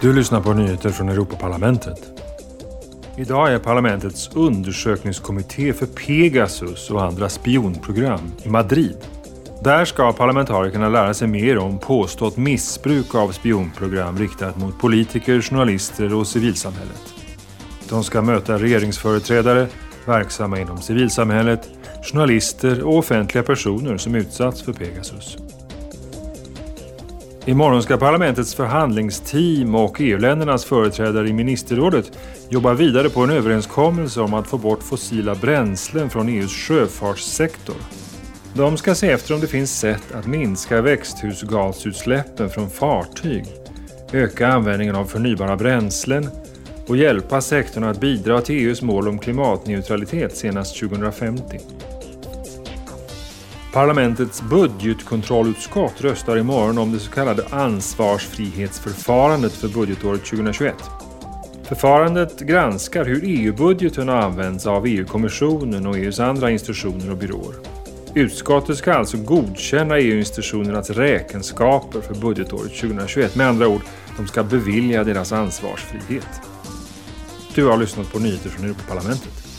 Du lyssnar på nyheter från Europaparlamentet. Idag är parlamentets undersökningskommitté för Pegasus och andra spionprogram i Madrid. Där ska parlamentarikerna lära sig mer om påstått missbruk av spionprogram riktat mot politiker, journalister och civilsamhället. De ska möta regeringsföreträdare, verksamma inom civilsamhället, journalister och offentliga personer som utsatts för Pegasus. Imorgon ska parlamentets förhandlingsteam och EU-ländernas företrädare i ministerrådet jobba vidare på en överenskommelse om att få bort fossila bränslen från EUs sjöfartssektor. De ska se efter om det finns sätt att minska växthusgasutsläppen från fartyg, öka användningen av förnybara bränslen och hjälpa sektorn att bidra till EUs mål om klimatneutralitet senast 2050. Parlamentets budgetkontrollutskott röstar imorgon om det så kallade ansvarsfrihetsförfarandet för budgetåret 2021. Förfarandet granskar hur EU-budgeten har använts av EU-kommissionen och EUs andra institutioner och byråer. Utskottet ska alltså godkänna EU-institutionernas räkenskaper för budgetåret 2021. Med andra ord, de ska bevilja deras ansvarsfrihet. Du har lyssnat på nyheter från Europaparlamentet.